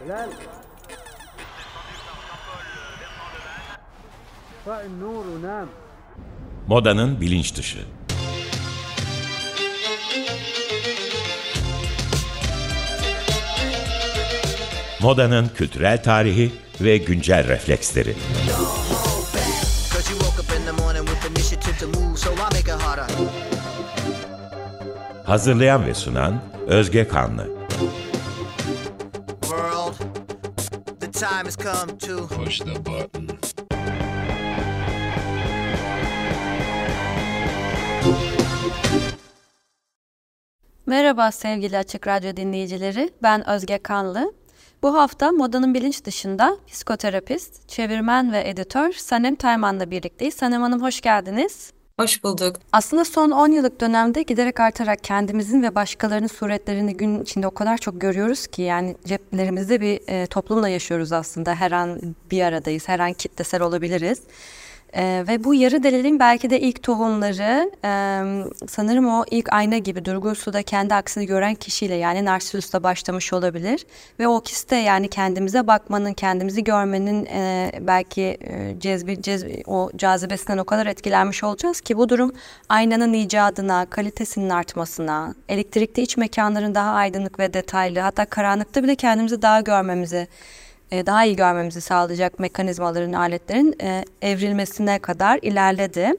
هلال اطفأ النور ونام Modanın bilinç dışı. Modanın kültürel tarihi ve güncel refleksleri. Cause you woke up in the morning with initiative to move, so I make it harder. Hazırlayan ve sunan Özge Kanlı. Time has come to Push the button. Merhaba sevgili Açık Radyo dinleyicileri. Ben Özge Kanlı. Bu hafta modanın bilinç dışında psikoterapist, çevirmen ve editör Sanem Tayman'la birlikteyiz. Sanem Hanım hoş geldiniz. Hoş bulduk. Aslında son 10 yıllık dönemde giderek artarak kendimizin ve başkalarının suretlerini gün içinde o kadar çok görüyoruz ki yani ceplerimizde bir e, toplumla yaşıyoruz aslında. Her an bir aradayız, her an kitlesel olabiliriz. Ee, ve bu yarı delilin belki de ilk tohumları e, sanırım o ilk ayna gibi Durgun Su'da kendi aksini gören kişiyle yani Narsisus'ta başlamış olabilir. Ve o kiste yani kendimize bakmanın, kendimizi görmenin e, belki e, cezbi, cezbi, o cazibesinden o kadar etkilenmiş olacağız ki bu durum aynanın icadına, kalitesinin artmasına, elektrikli iç mekanların daha aydınlık ve detaylı hatta karanlıkta bile kendimizi daha görmemizi e, daha iyi görmemizi sağlayacak mekanizmaların, aletlerin e, evrilmesine kadar ilerledi.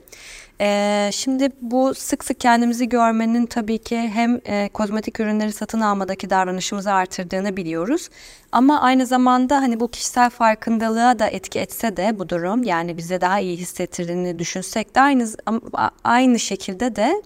E, şimdi bu sık sık kendimizi görmenin tabii ki hem kozmetik ürünleri satın almadaki davranışımızı artırdığını biliyoruz. Ama aynı zamanda hani bu kişisel farkındalığa da etki etse de bu durum yani bize daha iyi hissettirdiğini düşünsek de aynı aynı şekilde de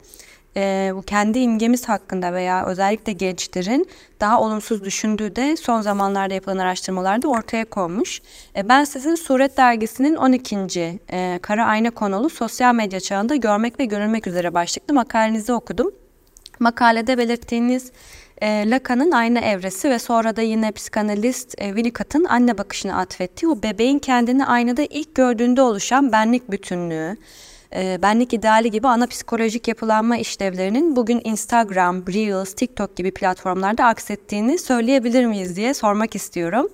e, kendi imgemiz hakkında veya özellikle gençlerin daha olumsuz düşündüğü de son zamanlarda yapılan araştırmalarda ortaya konmuş. E, ben sizin Suret Dergisi'nin 12. E, Kara Ayna konulu sosyal medya çağında görmek ve görülmek üzere başlıklı makalenizi okudum. Makalede belirttiğiniz e, Lacan'ın ayna evresi ve sonra da yine psikanalist e, Winnicott'ın anne bakışını atfettiği o bebeğin kendini aynada ilk gördüğünde oluşan benlik bütünlüğü, e, benlik ideali gibi ana psikolojik yapılanma işlevlerinin bugün Instagram, Reels, TikTok gibi platformlarda aksettiğini söyleyebilir miyiz diye sormak istiyorum.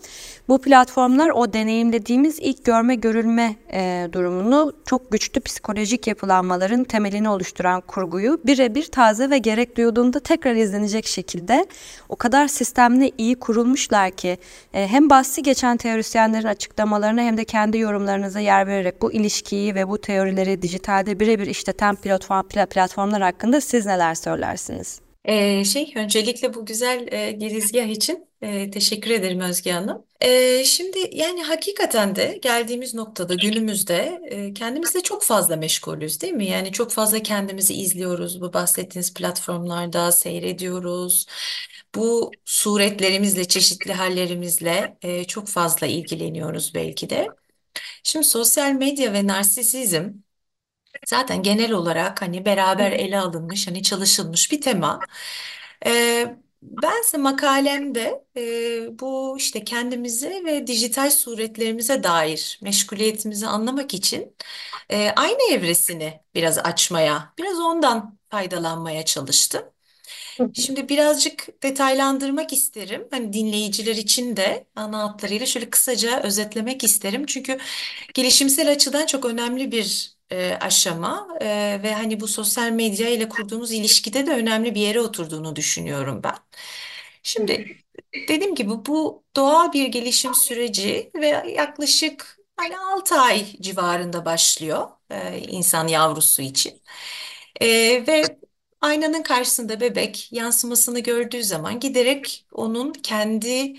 Bu platformlar o deneyimlediğimiz ilk görme görülme e, durumunu çok güçlü psikolojik yapılanmaların temelini oluşturan kurguyu birebir taze ve gerek duyulduğunda tekrar izlenecek şekilde o kadar sistemli iyi kurulmuşlar ki e, hem bahsi geçen teorisyenlerin açıklamalarına hem de kendi yorumlarınıza yer vererek bu ilişkiyi ve bu teorileri dijitalde birebir işleten platform, platformlar hakkında siz neler söylersiniz? Ee, şey öncelikle bu güzel e, girizgah için e, teşekkür ederim Özge Hanım. E, şimdi yani hakikaten de geldiğimiz noktada günümüzde e, kendimizle çok fazla meşgulüz değil mi? Yani çok fazla kendimizi izliyoruz bu bahsettiğiniz platformlarda seyrediyoruz. Bu suretlerimizle çeşitli hallerimizle e, çok fazla ilgileniyoruz belki de. Şimdi sosyal medya ve narsisizm Zaten genel olarak hani beraber ele alınmış, hani çalışılmış bir tema. Ee, bense makalemde e, bu işte kendimize ve dijital suretlerimize dair meşguliyetimizi anlamak için e, aynı evresini biraz açmaya, biraz ondan faydalanmaya çalıştım. Şimdi birazcık detaylandırmak isterim. Hani dinleyiciler için de ana hatlarıyla şöyle kısaca özetlemek isterim. Çünkü gelişimsel açıdan çok önemli bir e, aşama e, ve hani bu sosyal medya ile kurduğumuz ilişkide de önemli bir yere oturduğunu düşünüyorum ben. Şimdi dediğim gibi bu doğal bir gelişim süreci ve yaklaşık hani 6 ay civarında başlıyor e, insan yavrusu için. E, ve aynanın karşısında bebek yansımasını gördüğü zaman giderek onun kendi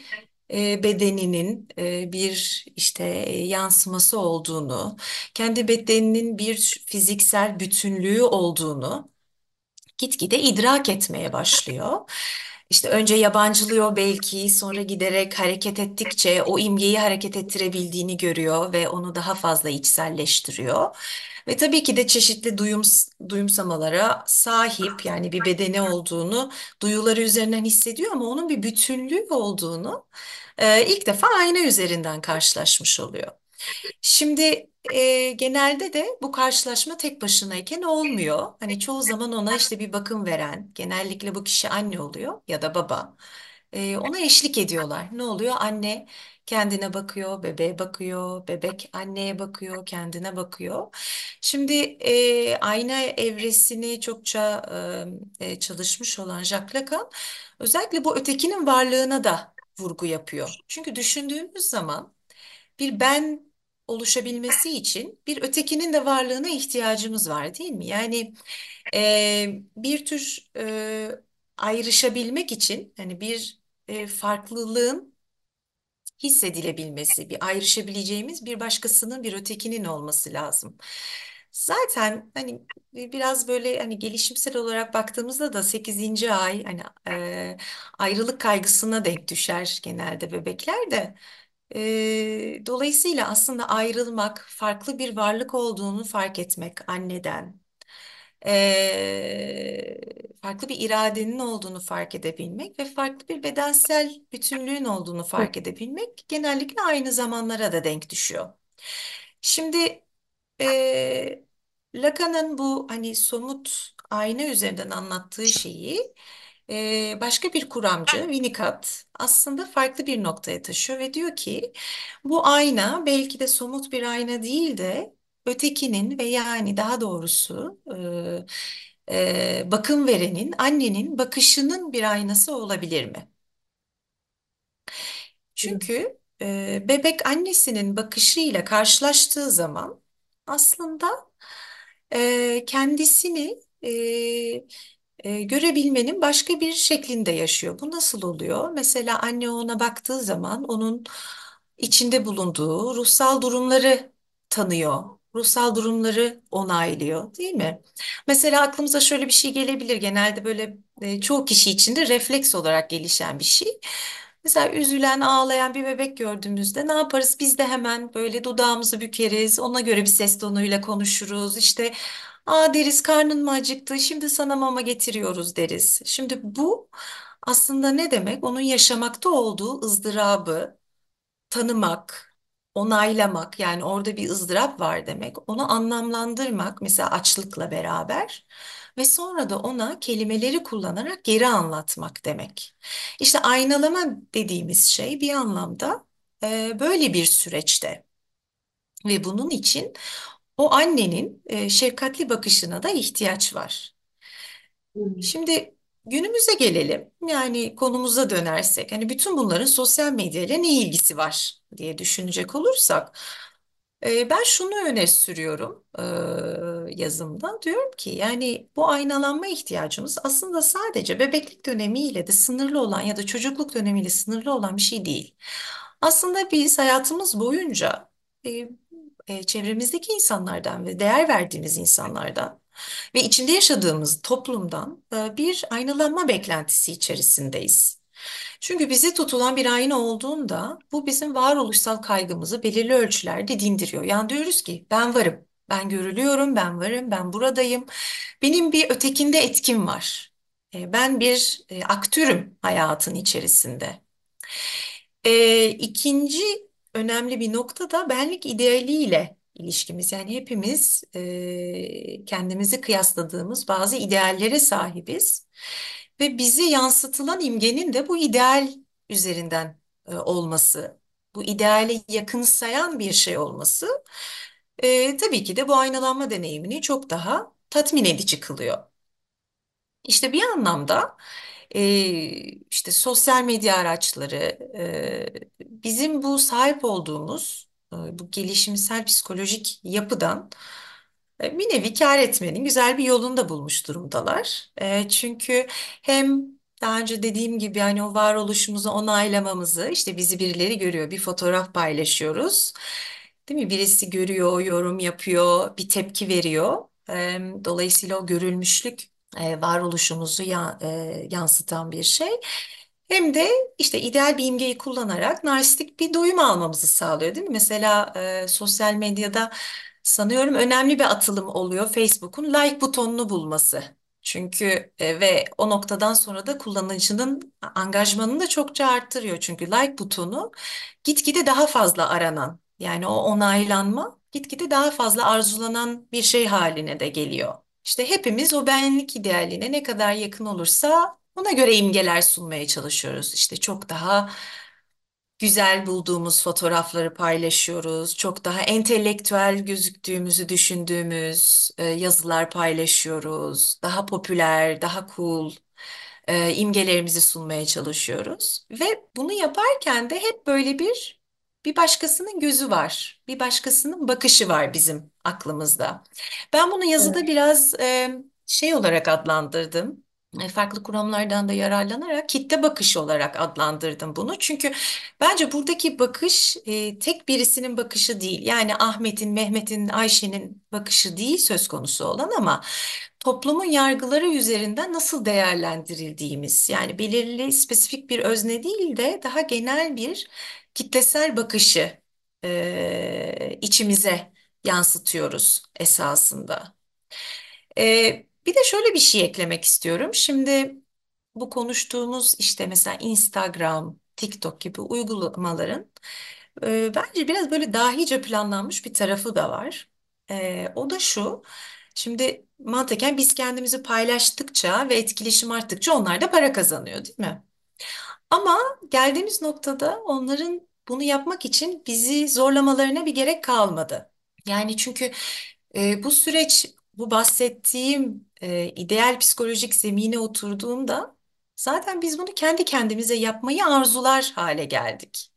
e, bedeninin e, bir işte e, yansıması olduğunu, kendi bedeninin bir fiziksel bütünlüğü olduğunu gitgide idrak etmeye başlıyor. İşte önce yabancılıyor belki, sonra giderek hareket ettikçe o imgeyi hareket ettirebildiğini görüyor ve onu daha fazla içselleştiriyor. Ve tabii ki de çeşitli duyum, duyumsamalara sahip yani bir bedeni olduğunu duyuları üzerinden hissediyor ama onun bir bütünlüğü olduğunu e, ilk defa ayna üzerinden karşılaşmış oluyor. Şimdi e, genelde de bu karşılaşma tek başınayken olmuyor. Hani çoğu zaman ona işte bir bakım veren, genellikle bu kişi anne oluyor ya da baba. e, ona eşlik ediyorlar. Ne oluyor? Anne kendine bakıyor, bebeğe bakıyor, bebek anneye bakıyor, kendine bakıyor. Şimdi e, ayna evresini çokça e, çalışmış olan Jacques Lacan özellikle bu ötekinin varlığına da vurgu yapıyor. Çünkü düşündüğümüz zaman bir ben oluşabilmesi için bir ötekinin de varlığına ihtiyacımız var değil mi? Yani e, bir tür e, ayrışabilmek için hani bir e, farklılığın hissedilebilmesi, bir ayrışabileceğimiz bir başkasının, bir ötekinin olması lazım. Zaten hani biraz böyle hani gelişimsel olarak baktığımızda da sekizinci ay hani e, ayrılık kaygısına denk düşer genelde bebekler de. E, dolayısıyla aslında ayrılmak, farklı bir varlık olduğunu fark etmek anneden, eee, farklı bir iradenin olduğunu fark edebilmek ve farklı bir bedensel bütünlüğün olduğunu fark edebilmek genellikle aynı zamanlara da denk düşüyor. Şimdi eee Lacan'ın bu hani somut ayna üzerinden anlattığı şeyi eee, başka bir kuramcı Winnicott aslında farklı bir noktaya taşıyor ve diyor ki bu ayna belki de somut bir ayna değil de ötekinin ve yani daha doğrusu e, e, bakım verenin, annenin bakışının bir aynası olabilir mi? Çünkü e, bebek annesinin bakışıyla karşılaştığı zaman aslında e, kendisini e, e, görebilmenin başka bir şeklinde yaşıyor. Bu nasıl oluyor? Mesela anne ona baktığı zaman onun içinde bulunduğu ruhsal durumları tanıyor. Ruhsal durumları onaylıyor, değil mi? Mesela aklımıza şöyle bir şey gelebilir. Genelde böyle e, çoğu kişi için de refleks olarak gelişen bir şey. Mesela üzülen, ağlayan bir bebek gördüğümüzde ne yaparız? Biz de hemen böyle dudağımızı bükeriz, ona göre bir ses tonuyla konuşuruz. İşte, aa deriz karnın mı acıktı? Şimdi sana mama getiriyoruz deriz. Şimdi bu aslında ne demek? Onun yaşamakta olduğu ızdırabı tanımak, onaylamak yani orada bir ızdırap var demek. Onu anlamlandırmak mesela açlıkla beraber ve sonra da ona kelimeleri kullanarak geri anlatmak demek. İşte aynalama dediğimiz şey bir anlamda e, böyle bir süreçte ve bunun için o annenin e, şefkatli bakışına da ihtiyaç var. Şimdi günümüze gelelim. Yani konumuza dönersek, hani bütün bunların sosyal medyayla ne ilgisi var diye düşünecek olursak, e, ben şunu öne sürüyorum e, yazımda. Diyorum ki yani bu aynalanma ihtiyacımız aslında sadece bebeklik dönemiyle de sınırlı olan ya da çocukluk dönemiyle sınırlı olan bir şey değil. Aslında biz hayatımız boyunca e, e, çevremizdeki insanlardan ve değer verdiğimiz insanlardan ve içinde yaşadığımız toplumdan e, bir aynalanma beklentisi içerisindeyiz. Çünkü bize tutulan bir ayna olduğunda bu bizim varoluşsal kaygımızı belirli ölçülerde dindiriyor. Yani diyoruz ki ben varım, ben görülüyorum, ben varım, ben buradayım. Benim bir ötekinde etkim var. E, Ben bir e, aktörüm hayatın içerisinde. E, ikinci önemli bir nokta da benlik idealiyle ilişkimiz. Yani hepimiz e, kendimizi kıyasladığımız bazı ideallere sahibiz ve bize yansıtılan imgenin de bu ideal üzerinden e, olması, bu ideale yakınsayan bir şey olması e, tabii ki de bu aynalanma deneyimini çok daha tatmin edici kılıyor. İşte bir anlamda e, işte sosyal medya araçları e, bizim bu sahip olduğumuz e, bu gelişimsel psikolojik yapıdan e, bir nevi kâr etmenin güzel bir yolunu da bulmuş durumdalar. E, çünkü hem daha önce dediğim gibi hani o varoluşumuzu onaylamamızı işte bizi birileri görüyor bir fotoğraf paylaşıyoruz. Değil mi? Birisi görüyor, yorum yapıyor, bir tepki veriyor. Dolayısıyla o görülmüşlük e, varoluşumuzu ya- e, yansıtan bir şey. Hem de işte ideal bir imgeyi kullanarak narsistik bir doyum almamızı sağlıyor, değil mi? Mesela e, sosyal medyada sanıyorum önemli bir atılım oluyor Facebook'un like butonunu bulması. Çünkü e, ve o noktadan sonra da kullanıcının angajmanını da çokça arttırıyor. Çünkü like butonu gitgide daha fazla aranan yani o onaylanma gitgide daha fazla arzulanan bir şey haline de geliyor. İşte hepimiz o benlik idealine ne kadar yakın olursa Ona göre imgeler sunmaya çalışıyoruz. İşte çok daha güzel bulduğumuz fotoğrafları paylaşıyoruz. Çok daha entelektüel gözüktüğümüzü düşündüğümüz e, yazılar paylaşıyoruz. Daha popüler, daha cool e, imgelerimizi sunmaya çalışıyoruz. Ve bunu yaparken de hep böyle bir bir başkasının gözü var, bir başkasının bakışı var bizim aklımızda. Ben bunu yazıda Evet. biraz e, şey olarak adlandırdım. E, Farklı kuramlardan da yararlanarak kitle bakışı olarak adlandırdım bunu. Çünkü bence buradaki bakış e, tek birisinin bakışı değil. Yani Ahmet'in, Mehmet'in, Ayşe'nin bakışı değil söz konusu olan ama toplumun yargıları üzerinden nasıl değerlendirildiğimiz. Yani belirli spesifik bir özne değil de daha genel bir kitlesel bakışı e, içimize yansıtıyoruz esasında. Ee, bir de şöyle bir şey eklemek istiyorum. Şimdi bu konuştuğumuz işte mesela Instagram, TikTok gibi uygulamaların e, bence biraz böyle dahice planlanmış bir tarafı da var. Ee, o da şu. Şimdi mantıken biz kendimizi paylaştıkça ve etkileşim arttıkça onlar da para kazanıyor, değil mi? Ama geldiğimiz noktada onların bunu yapmak için bizi zorlamalarına bir gerek kalmadı. Yani çünkü e, bu süreç, bu bahsettiğim e, ideal psikolojik zemine oturduğunda zaten biz bunu kendi kendimize yapmayı arzular hale geldik.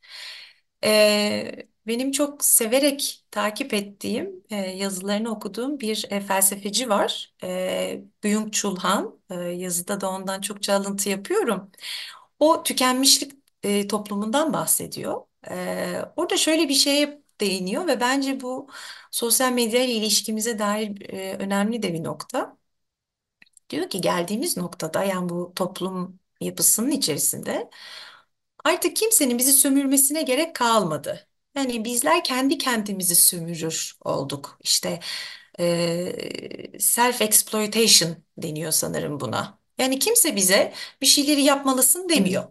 E, benim çok severek takip ettiğim, e, yazılarını okuduğum bir e, felsefeci var. E, Byung-Chul Han. E, yazıda da ondan çokça alıntı yapıyorum. O tükenmişlik e, toplumundan bahsediyor. E, orada şöyle bir şeye değiniyor ve bence bu sosyal medya ile ilişkimize dair e, önemli de bir nokta. Diyor ki geldiğimiz noktada yani bu toplum yapısının içerisinde artık kimsenin bizi sömürmesine gerek kalmadı. Yani bizler kendi kendimizi sömürür olduk. İşte e, self-exploitation deniyor sanırım buna. Yani kimse bize bir şeyleri yapmalısın demiyor.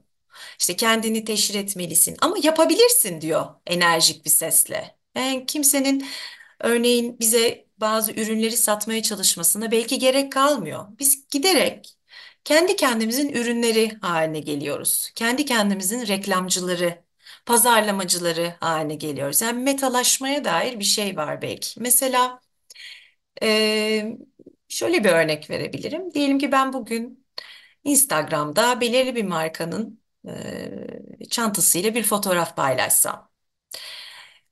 İşte kendini teşhir etmelisin ama yapabilirsin diyor enerjik bir sesle. Yani kimsenin örneğin bize bazı ürünleri satmaya çalışmasına belki gerek kalmıyor. Biz giderek kendi kendimizin ürünleri haline geliyoruz. Kendi kendimizin reklamcıları, pazarlamacıları haline geliyoruz. Yani metalaşmaya dair bir şey var belki. Mesela eee, şöyle bir örnek verebilirim. Diyelim ki ben bugün Instagram'da belirli bir markanın e, çantasıyla bir fotoğraf paylaşsam.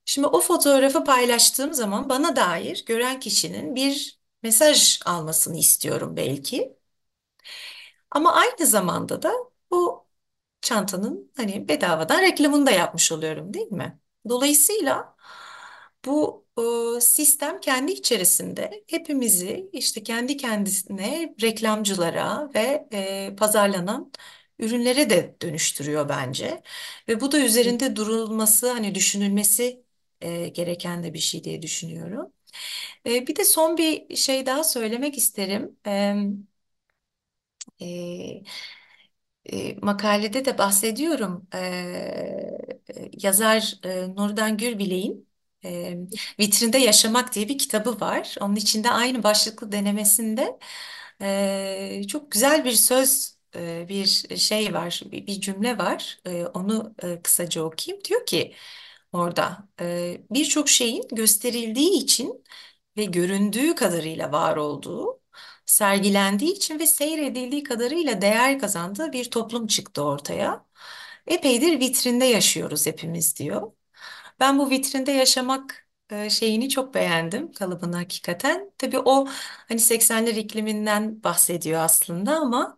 Şimdi o fotoğrafı paylaştığım zaman bana dair gören kişinin bir mesaj almasını istiyorum belki. Ama aynı zamanda da bu çantanın hani bedavadan reklamını da yapmış oluyorum değil mi? Dolayısıyla bu e, sistem kendi içerisinde hepimizi işte kendi kendisine reklamcılara ve e, pazarlanan ürünlere de dönüştürüyor bence. Ve bu da üzerinde durulması hani düşünülmesi e, gereken de bir şey diye düşünüyorum. E, bir de son bir şey daha söylemek isterim. E, e, e, makalede de bahsediyorum. E, e, yazar e, Nurdan Gürbilek'in e, Vitrinde Yaşamak diye bir kitabı var. Onun içinde aynı başlıklı denemesinde e, çok güzel bir söz, e, bir şey var, bir, bir cümle var. E, onu e, kısaca okuyayım. Diyor ki orada e, birçok şeyin gösterildiği için ve göründüğü kadarıyla var olduğu sergilendiği için ve seyredildiği kadarıyla değer kazandığı bir toplum çıktı ortaya. Epeydir vitrinde yaşıyoruz hepimiz diyor. Ben bu vitrinde yaşamak e, şeyini çok beğendim kalıbını hakikaten. Tabii o hani 80'ler ikliminden bahsediyor aslında ama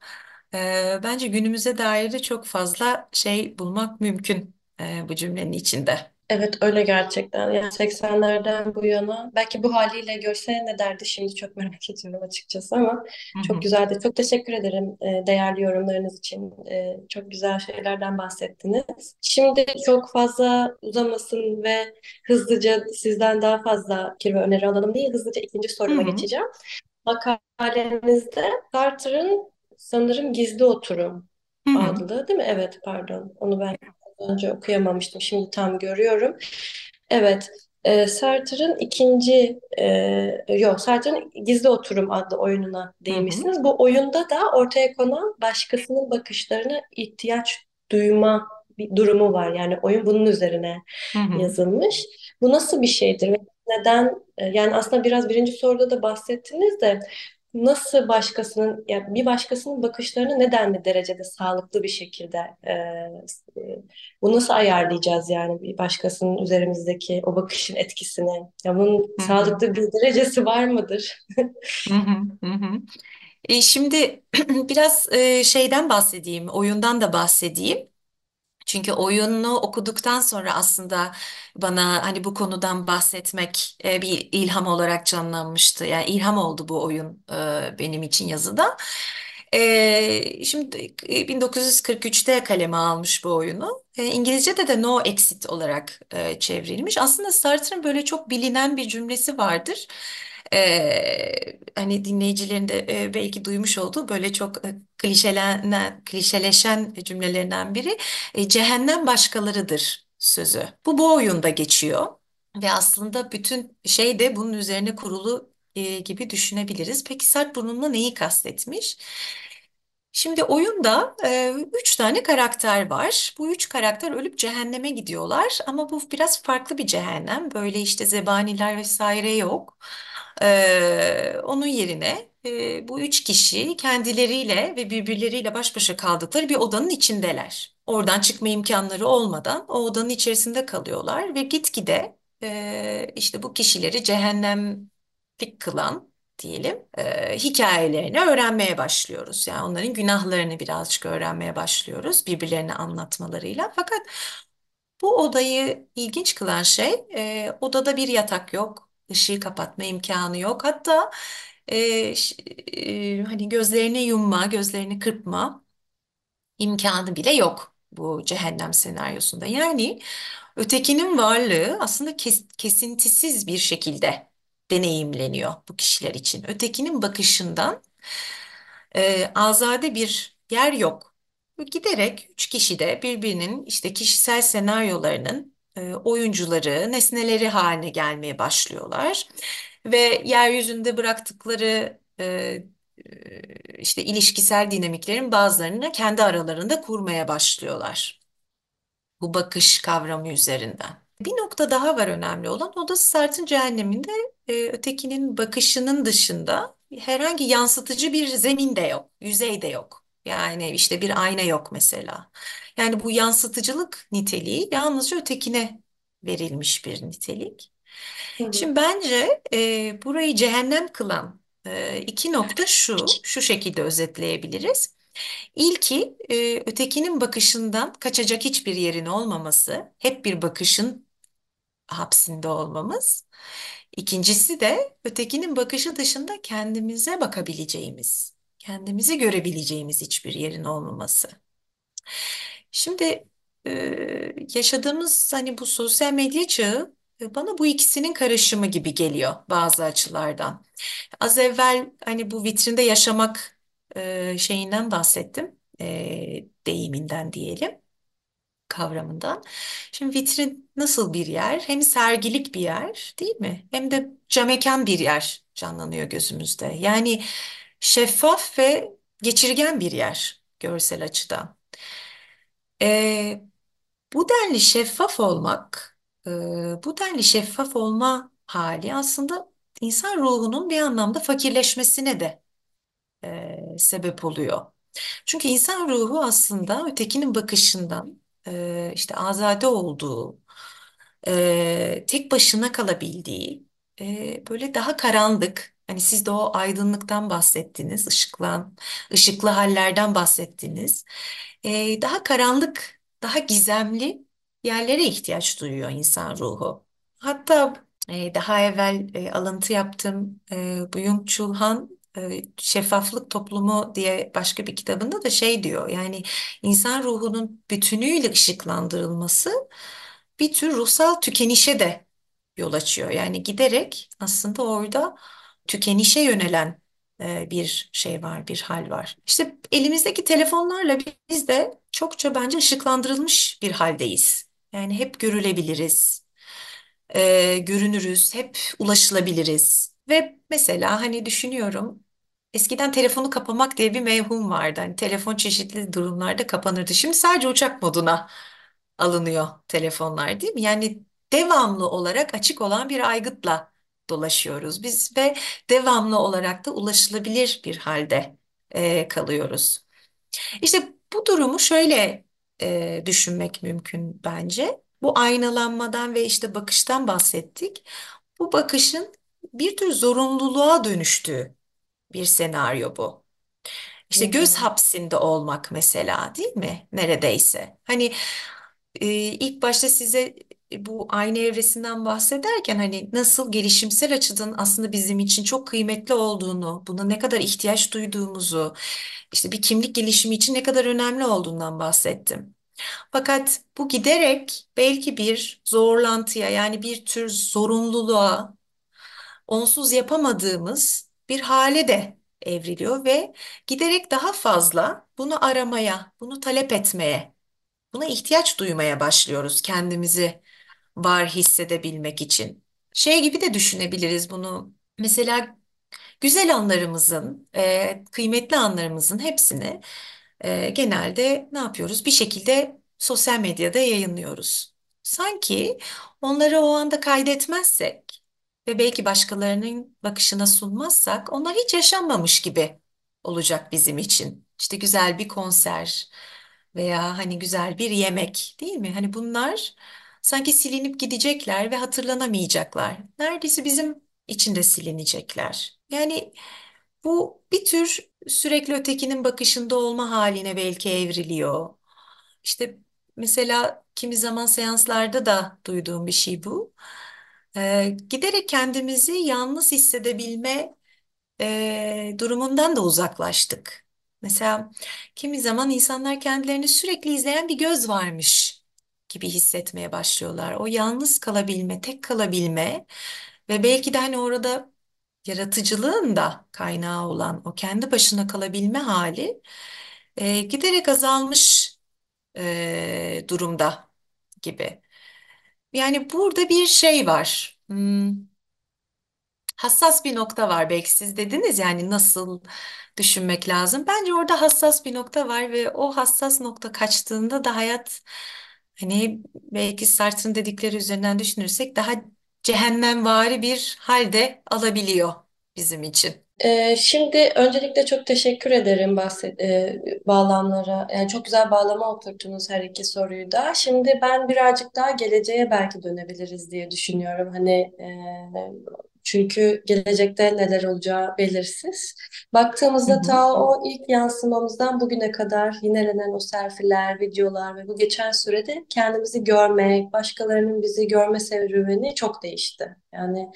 e, bence günümüze dair de çok fazla şey bulmak mümkün e, bu cümlenin içinde. Evet öyle gerçekten. Yani 80'lerden bu yana belki bu haliyle görse ne derdi şimdi çok merak ediyorum açıkçası ama çok güzeldi. Çok teşekkür ederim e, değerli yorumlarınız için. E, çok güzel şeylerden bahsettiniz. Şimdi çok fazla uzamasın ve hızlıca sizden daha fazla fikir ve öneri alalım diye hızlıca ikinci soruma geçeceğim. Makalenizde Sartre'ın sanırım Gizli Oturum adlı değil mi? Evet pardon onu ben önce okuyamamıştım. Şimdi tam görüyorum. Evet. E, Sartre'ın ikinci, e, yok Sartre'ın Gizli Oturum adlı oyununa Hı hı, değinmişsiniz. Bu oyunda da ortaya konan başkasının bakışlarına ihtiyaç duyma bir durumu var. Yani oyun bunun üzerine hı hı, yazılmış. Bu nasıl bir şeydir neden? e, Yani aslında biraz birinci soruda da bahsettiniz de nasıl başkasının, yani bir başkasının bakışlarını nedenli derecede sağlıklı bir şekilde e, bunu nasıl ayarlayacağız yani bir başkasının üzerimizdeki o bakışın etkisini? Ya bunun hı hı, sağlıklı bir derecesi var mıdır? hı hı, hı hı. E, şimdi biraz e, şeyden bahsedeyim, oyundan da bahsedeyim. Çünkü oyunu okuduktan sonra aslında bana hani bu konudan bahsetmek e, bir ilham olarak canlanmıştı. Yani ilham oldu bu oyun e, benim için yazıda. E, şimdi e, 1943'te kaleme almış bu oyunu. E, İngilizce'de de No Exit olarak e, çevrilmiş. Aslında Sartre'ın böyle çok bilinen bir cümlesi vardır. E, hani dinleyicilerin de e, belki duymuş olduğu böyle çok e, klişelenen, klişeleşen cümlelerinden biri e, cehennem başkalarıdır sözü. Bu bu oyunda geçiyor ve aslında bütün şey de bunun üzerine kurulu e, gibi düşünebiliriz. Peki Sarp bununla neyi kastetmiş? Şimdi oyunda e, üç tane karakter var. Bu üç karakter ölüp cehenneme gidiyorlar ama bu biraz farklı bir cehennem. Böyle işte zebaniler vesaire yok. E, onun yerine e, bu üç kişi kendileriyle ve birbirleriyle baş başa kaldıkları bir odanın içindeler. Oradan çıkma imkanları olmadan o odanın içerisinde kalıyorlar ve gitgide e, işte bu kişileri cehennemlik kılan diyelim e, hikayelerini öğrenmeye başlıyoruz. Yani onların günahlarını birazcık öğrenmeye başlıyoruz birbirlerine anlatmalarıyla. Fakat bu odayı ilginç kılan şey e, odada bir yatak yok, ışığı kapatma imkanı yok. Hatta e, e, hani gözlerini yumma, gözlerini kırpma imkanı bile yok bu cehennem senaryosunda. Yani ötekinin varlığı aslında kes- kesintisiz bir şekilde deneyimleniyor bu kişiler için. Ötekinin bakışından e, azade bir yer yok. Giderek üç kişi de birbirinin işte kişisel senaryolarının oyuncuları, nesneleri haline gelmeye başlıyorlar. Ve yeryüzünde bıraktıkları işte ilişkisel dinamiklerin bazılarını kendi aralarında kurmaya başlıyorlar. Bu bakış kavramı üzerinden. Bir nokta daha var önemli olan. O da Sartre'ın cehenneminde e, ötekinin bakışının dışında herhangi yansıtıcı bir zemin de yok, yüzey de yok. Yani işte bir ayna yok mesela. Yani bu yansıtıcılık niteliği yalnızca ötekine verilmiş bir nitelik. Hı. Şimdi bence e, burayı cehennem kılan e, iki nokta şu, şu şekilde özetleyebiliriz. İlki e, ötekinin bakışından kaçacak hiçbir yerin olmaması, hep bir bakışın hapsinde olmamız. İkincisi de ötekinin bakışı dışında kendimize bakabileceğimiz, kendimizi görebileceğimiz hiçbir yerin olmaması. Şimdi e, yaşadığımız hani bu sosyal medya çağı e, bana bu ikisinin karışımı gibi geliyor bazı açılardan. Az evvel hani bu vitrinde yaşamak e, şeyinden bahsettim, e, deyiminden diyelim kavramından. Şimdi vitrin nasıl bir yer? Hem sergilik bir yer, değil mi? Hem de camekan bir yer canlanıyor gözümüzde. Yani şeffaf ve geçirgen bir yer görsel açıdan. E, bu denli şeffaf olmak, e, bu denli şeffaf olma hali aslında insan ruhunun bir anlamda fakirleşmesine de e, sebep oluyor. Çünkü insan ruhu aslında ötekinin bakışından e, işte azade olduğu, e, tek başına kalabildiği, e, böyle daha karanlık, hani siz de o aydınlıktan bahsettiniz, ışıklan, ışıklı hallerden bahsettiniz. E, daha karanlık, daha gizemli yerlere ihtiyaç duyuyor insan ruhu. Hatta e, daha evvel e, alıntı yaptığım e, Byung-Chul Han e, Şeffaflık Toplumu diye başka bir kitabında da şey diyor. Yani insan ruhunun bütünüyle ışıklandırılması bir tür ruhsal tükenişe de yol açıyor. Yani giderek aslında orada tükenişe yönelen e, bir şey var, bir hal var. İşte elimizdeki telefonlarla biz de çokça bence ışıklandırılmış bir haldeyiz. Yani hep görülebiliriz. e, görünürüz, hep ulaşılabiliriz. Ve mesela hani düşünüyorum eskiden telefonu kapamak diye bir mevhum vardı. Hani telefon çeşitli durumlarda kapanırdı. Şimdi sadece uçak moduna alınıyor telefonlar değil mi? Yani devamlı olarak açık olan bir aygıtla dolaşıyoruz biz ve devamlı olarak da ulaşılabilir bir halde e, kalıyoruz. İşte bu durumu şöyle e, düşünmek mümkün bence. Bu aynalanmadan ve işte bakıştan bahsettik. Bu bakışın bir tür zorunluluğa dönüştüğü bir senaryo bu. İşte göz hapsinde olmak mesela değil mi? Neredeyse. Hani e, ilk başta size bu aynı evresinden bahsederken hani nasıl gelişimsel açıdan aslında bizim için çok kıymetli olduğunu, buna ne kadar ihtiyaç duyduğumuzu, işte bir kimlik gelişimi için ne kadar önemli olduğundan bahsettim. Fakat bu giderek belki bir zorlantıya yani bir tür zorunluluğa, onsuz yapamadığımız bir hale de evriliyor ve giderek daha fazla bunu aramaya, bunu talep etmeye, buna ihtiyaç duymaya başlıyoruz kendimizi var hissedebilmek için. Şey gibi de düşünebiliriz bunu. Mesela güzel anlarımızın, e, kıymetli anlarımızın hepsini e, genelde ne yapıyoruz? Bir şekilde sosyal medyada yayınlıyoruz. Sanki onları o anda kaydetmezsek ve belki başkalarının bakışına sunmazsak onlar hiç yaşanmamış gibi olacak bizim için. İşte güzel bir konser veya hani güzel bir yemek değil mi? Hani bunlar sanki silinip gidecekler ve hatırlanamayacaklar. Neredeyse bizim için de silinecekler. Yani bu bir tür sürekli ötekinin bakışında olma haline belki evriliyor. İşte mesela kimi zaman seanslarda da duyduğum bir şey bu. Ee, giderek kendimizi yalnız hissedebilme e, durumundan da uzaklaştık. Mesela kimi zaman insanlar kendilerini sürekli izleyen bir göz varmış gibi hissetmeye başlıyorlar. O yalnız kalabilme, tek kalabilme ve belki de hani orada yaratıcılığın da kaynağı olan o kendi başına kalabilme hali e, giderek azalmış e, durumda gibi. Yani burada bir şey var. Hmm, hassas bir nokta var belki siz dediniz yani nasıl düşünmek lazım. Bence orada hassas bir nokta var ve o hassas nokta kaçtığında da hayat hani belki Sartre'ın dedikleri üzerinden düşünürsek daha cehennemvari bir halde alabiliyor bizim için. Ee, şimdi öncelikle çok teşekkür ederim bahset, e, bağlamlara. Yani çok güzel bağlama oturttunuz her iki soruyu da. Şimdi ben birazcık daha geleceğe belki dönebiliriz diye düşünüyorum. Hani e, çünkü gelecekte neler olacağı belirsiz. Hı Baktığımızda hı. ta o ilk yansımamızdan bugüne kadar yinelenen o selfiler, videolar ve bu geçen sürede kendimizi görmek, başkalarının bizi görme serüveni çok değişti. Yani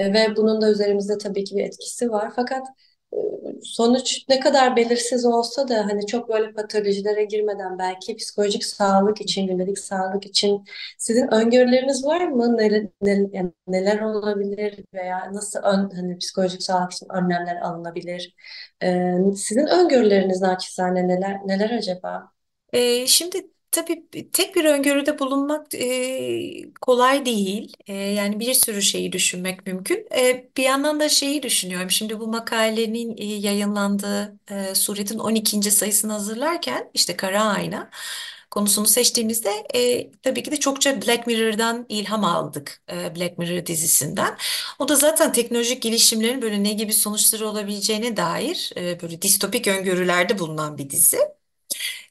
e, ve bunun da üzerimizde tabii ki bir etkisi var. Fakat e, sonuç ne kadar belirsiz olsa da hani çok böyle patolojilere girmeden belki psikolojik sağlık için, gündelik sağlık için sizin öngörüleriniz var mı? Neler, neler, yani neler olabilir veya nasıl ön, hani psikolojik sağlık için önlemler alınabilir? E, sizin öngörüleriniz naçizane neler neler acaba? Ee, şimdi tabii tek bir öngörüde bulunmak e, kolay değil. E, yani bir sürü şeyi düşünmek mümkün. E, bir yandan da şeyi düşünüyorum. Şimdi bu makalenin e, yayınlandığı e, suretin 12. sayısını hazırlarken işte Kara Ayna konusunu seçtiğimizde e, tabii ki de çokça Black Mirror'dan ilham aldık. E, Black Mirror dizisinden. O da zaten teknolojik gelişimlerin böyle ne gibi sonuçları olabileceğine dair e, böyle distopik öngörülerde bulunan bir dizi.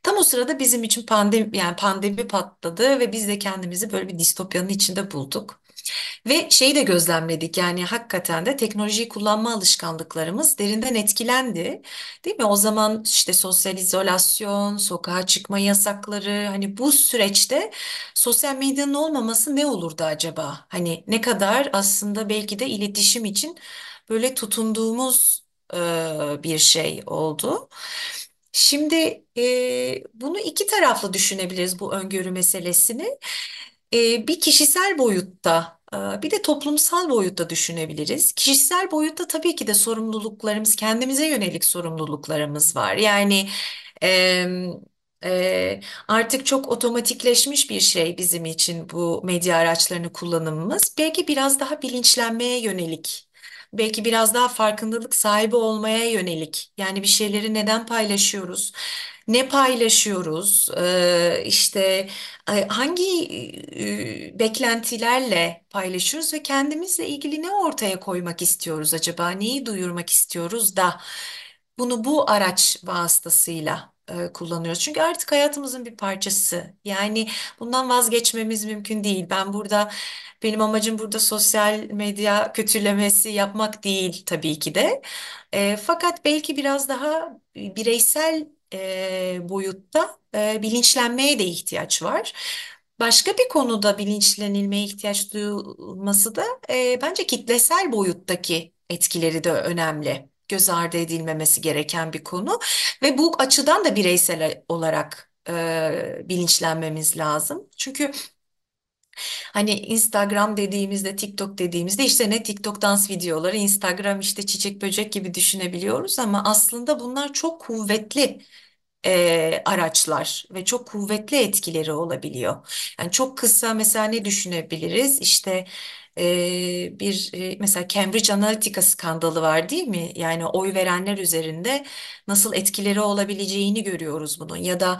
Tam o sırada bizim için pandemi yani pandemi patladı ve biz de kendimizi böyle bir distopyanın içinde bulduk. Ve şeyi de gözlemledik yani hakikaten de teknolojiyi kullanma alışkanlıklarımız derinden etkilendi. Değil mi? O zaman işte sosyal izolasyon, sokağa çıkma yasakları hani bu süreçte sosyal medyanın olmaması ne olurdu acaba? Hani ne kadar aslında belki de iletişim için böyle tutunduğumuz e, bir şey oldu. Şimdi e, bunu iki taraflı düşünebiliriz bu öngörü meselesini. E, bir kişisel boyutta, e, bir de toplumsal boyutta düşünebiliriz. Kişisel boyutta tabii ki de sorumluluklarımız, kendimize yönelik sorumluluklarımız var. Yani e, Ee, artık çok otomatikleşmiş bir şey bizim için bu medya araçlarını kullanımımız. Belki biraz daha bilinçlenmeye yönelik, belki biraz daha farkındalık sahibi olmaya yönelik. Yani bir şeyleri neden paylaşıyoruz? Ne paylaşıyoruz? Ee, işte e, hangi e, beklentilerle paylaşıyoruz ve kendimizle ilgili ne ortaya koymak istiyoruz acaba? Neyi duyurmak istiyoruz da bunu bu araç vasıtasıyla e, kullanıyoruz. Çünkü artık hayatımızın bir parçası. Yani bundan vazgeçmemiz mümkün değil. Ben burada benim amacım burada sosyal medya kötülemesi yapmak değil tabii ki de. E, fakat belki biraz daha bireysel e, boyutta e, bilinçlenmeye de ihtiyaç var. Başka bir konuda bilinçlenilmeye ihtiyaç duyulması da e, bence kitlesel boyuttaki etkileri de önemli. Göz ardı edilmemesi gereken bir konu ve bu açıdan da bireysel olarak e, bilinçlenmemiz lazım. Çünkü Hani Instagram dediğimizde, TikTok dediğimizde işte ne TikTok dans videoları, Instagram işte çiçek böcek gibi düşünebiliyoruz ama aslında bunlar çok kuvvetli e, araçlar ve çok kuvvetli etkileri olabiliyor. Yani çok kısa mesela ne düşünebiliriz? İşte e, bir e, mesela Cambridge Analytica skandalı var değil mi? Yani oy verenler üzerinde nasıl etkileri olabileceğini görüyoruz bunun ya da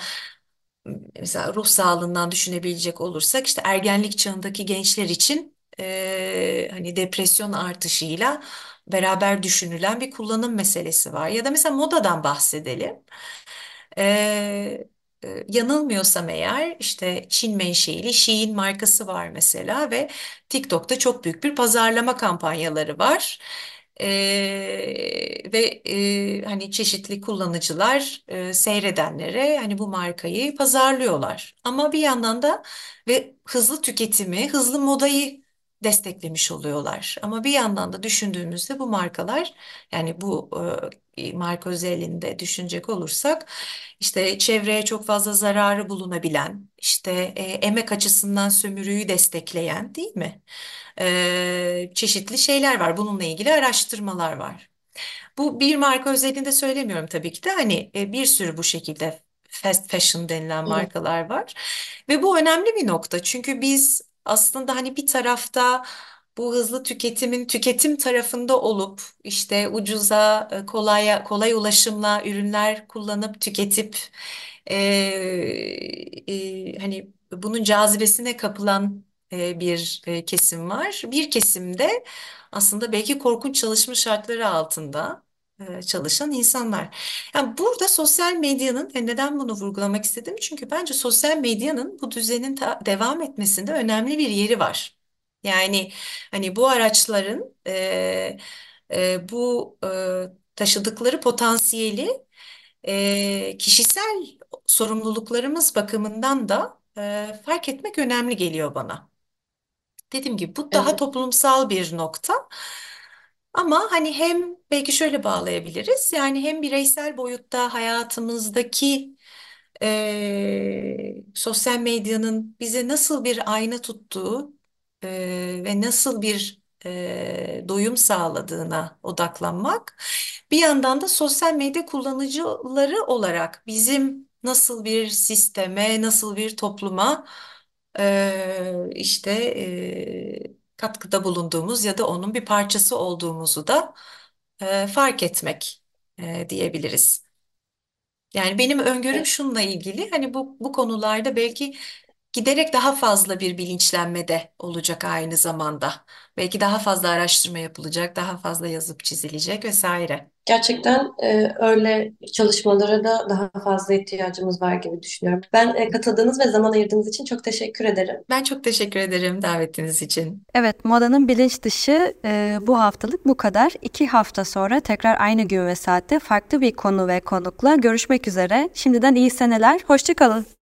mesela ruh sağlığından düşünebilecek olursak işte ergenlik çağındaki gençler için e, hani depresyon artışıyla beraber düşünülen bir kullanım meselesi var. Ya da mesela modadan bahsedelim. E, yanılmıyorsam eğer işte Çin menşeili Shein markası var mesela ve TikTok'ta çok büyük bir pazarlama kampanyaları var. Ee, ve e, hani çeşitli kullanıcılar e, seyredenlere hani bu markayı pazarlıyorlar. Ama bir yandan da ve hızlı tüketimi, hızlı modayı desteklemiş oluyorlar. Ama bir yandan da düşündüğümüzde bu markalar yani bu e, marka özelliğinde düşünecek olursak işte çevreye çok fazla zararı bulunabilen, işte e, emek açısından sömürüyü destekleyen değil mi? e, çeşitli şeyler var. Bununla ilgili araştırmalar var. Bu bir marka özelinde söylemiyorum tabii ki de hani e, bir sürü bu şekilde fast fashion denilen markalar var. Ve bu önemli bir nokta. Çünkü biz aslında hani bir tarafta bu hızlı tüketimin tüketim tarafında olup işte ucuza, e, kolaya, kolay ulaşımla ürünler kullanıp tüketip e, e, hani bunun cazibesine kapılan e, bir e, kesim var. Bir kesimde aslında belki korkunç çalışma şartları altında e, çalışan insanlar. Yani burada sosyal medyanın e, neden bunu vurgulamak istedim? Çünkü bence sosyal medyanın bu düzenin ta- devam etmesinde önemli bir yeri var. Yani hani bu araçların e, e, bu e, taşıdıkları potansiyeli e, kişisel sorumluluklarımız bakımından da e, fark etmek önemli geliyor bana. Dediğim gibi bu daha Evet. toplumsal bir nokta. Ama hani hem belki şöyle bağlayabiliriz. Yani hem bireysel boyutta hayatımızdaki eee, sosyal medyanın bize nasıl bir ayna tuttuğu eee, ve nasıl bir eee, doyum sağladığına odaklanmak. Bir yandan da sosyal medya kullanıcıları olarak bizim nasıl bir sisteme, nasıl bir topluma eee, işte eee, katkıda bulunduğumuz ya da onun bir parçası olduğumuzu da eee, fark etmek eee, diyebiliriz. Yani benim öngörüm E, şununla ilgili hani bu, bu konularda belki giderek daha fazla bir bilinçlenme de olacak aynı zamanda. Belki daha fazla araştırma yapılacak, daha fazla yazıp çizilecek vesaire. Gerçekten e, öyle çalışmalara da daha fazla ihtiyacımız var gibi düşünüyorum. Ben e, katıldığınız ve zaman ayırdığınız için çok teşekkür ederim. Ben çok teşekkür ederim davetiniz için. Evet, modanın bilinç dışı e, bu haftalık bu kadar. İki hafta sonra tekrar aynı gün ve saatte farklı bir konu ve konukla görüşmek üzere. Şimdiden iyi seneler, hoşça kalın.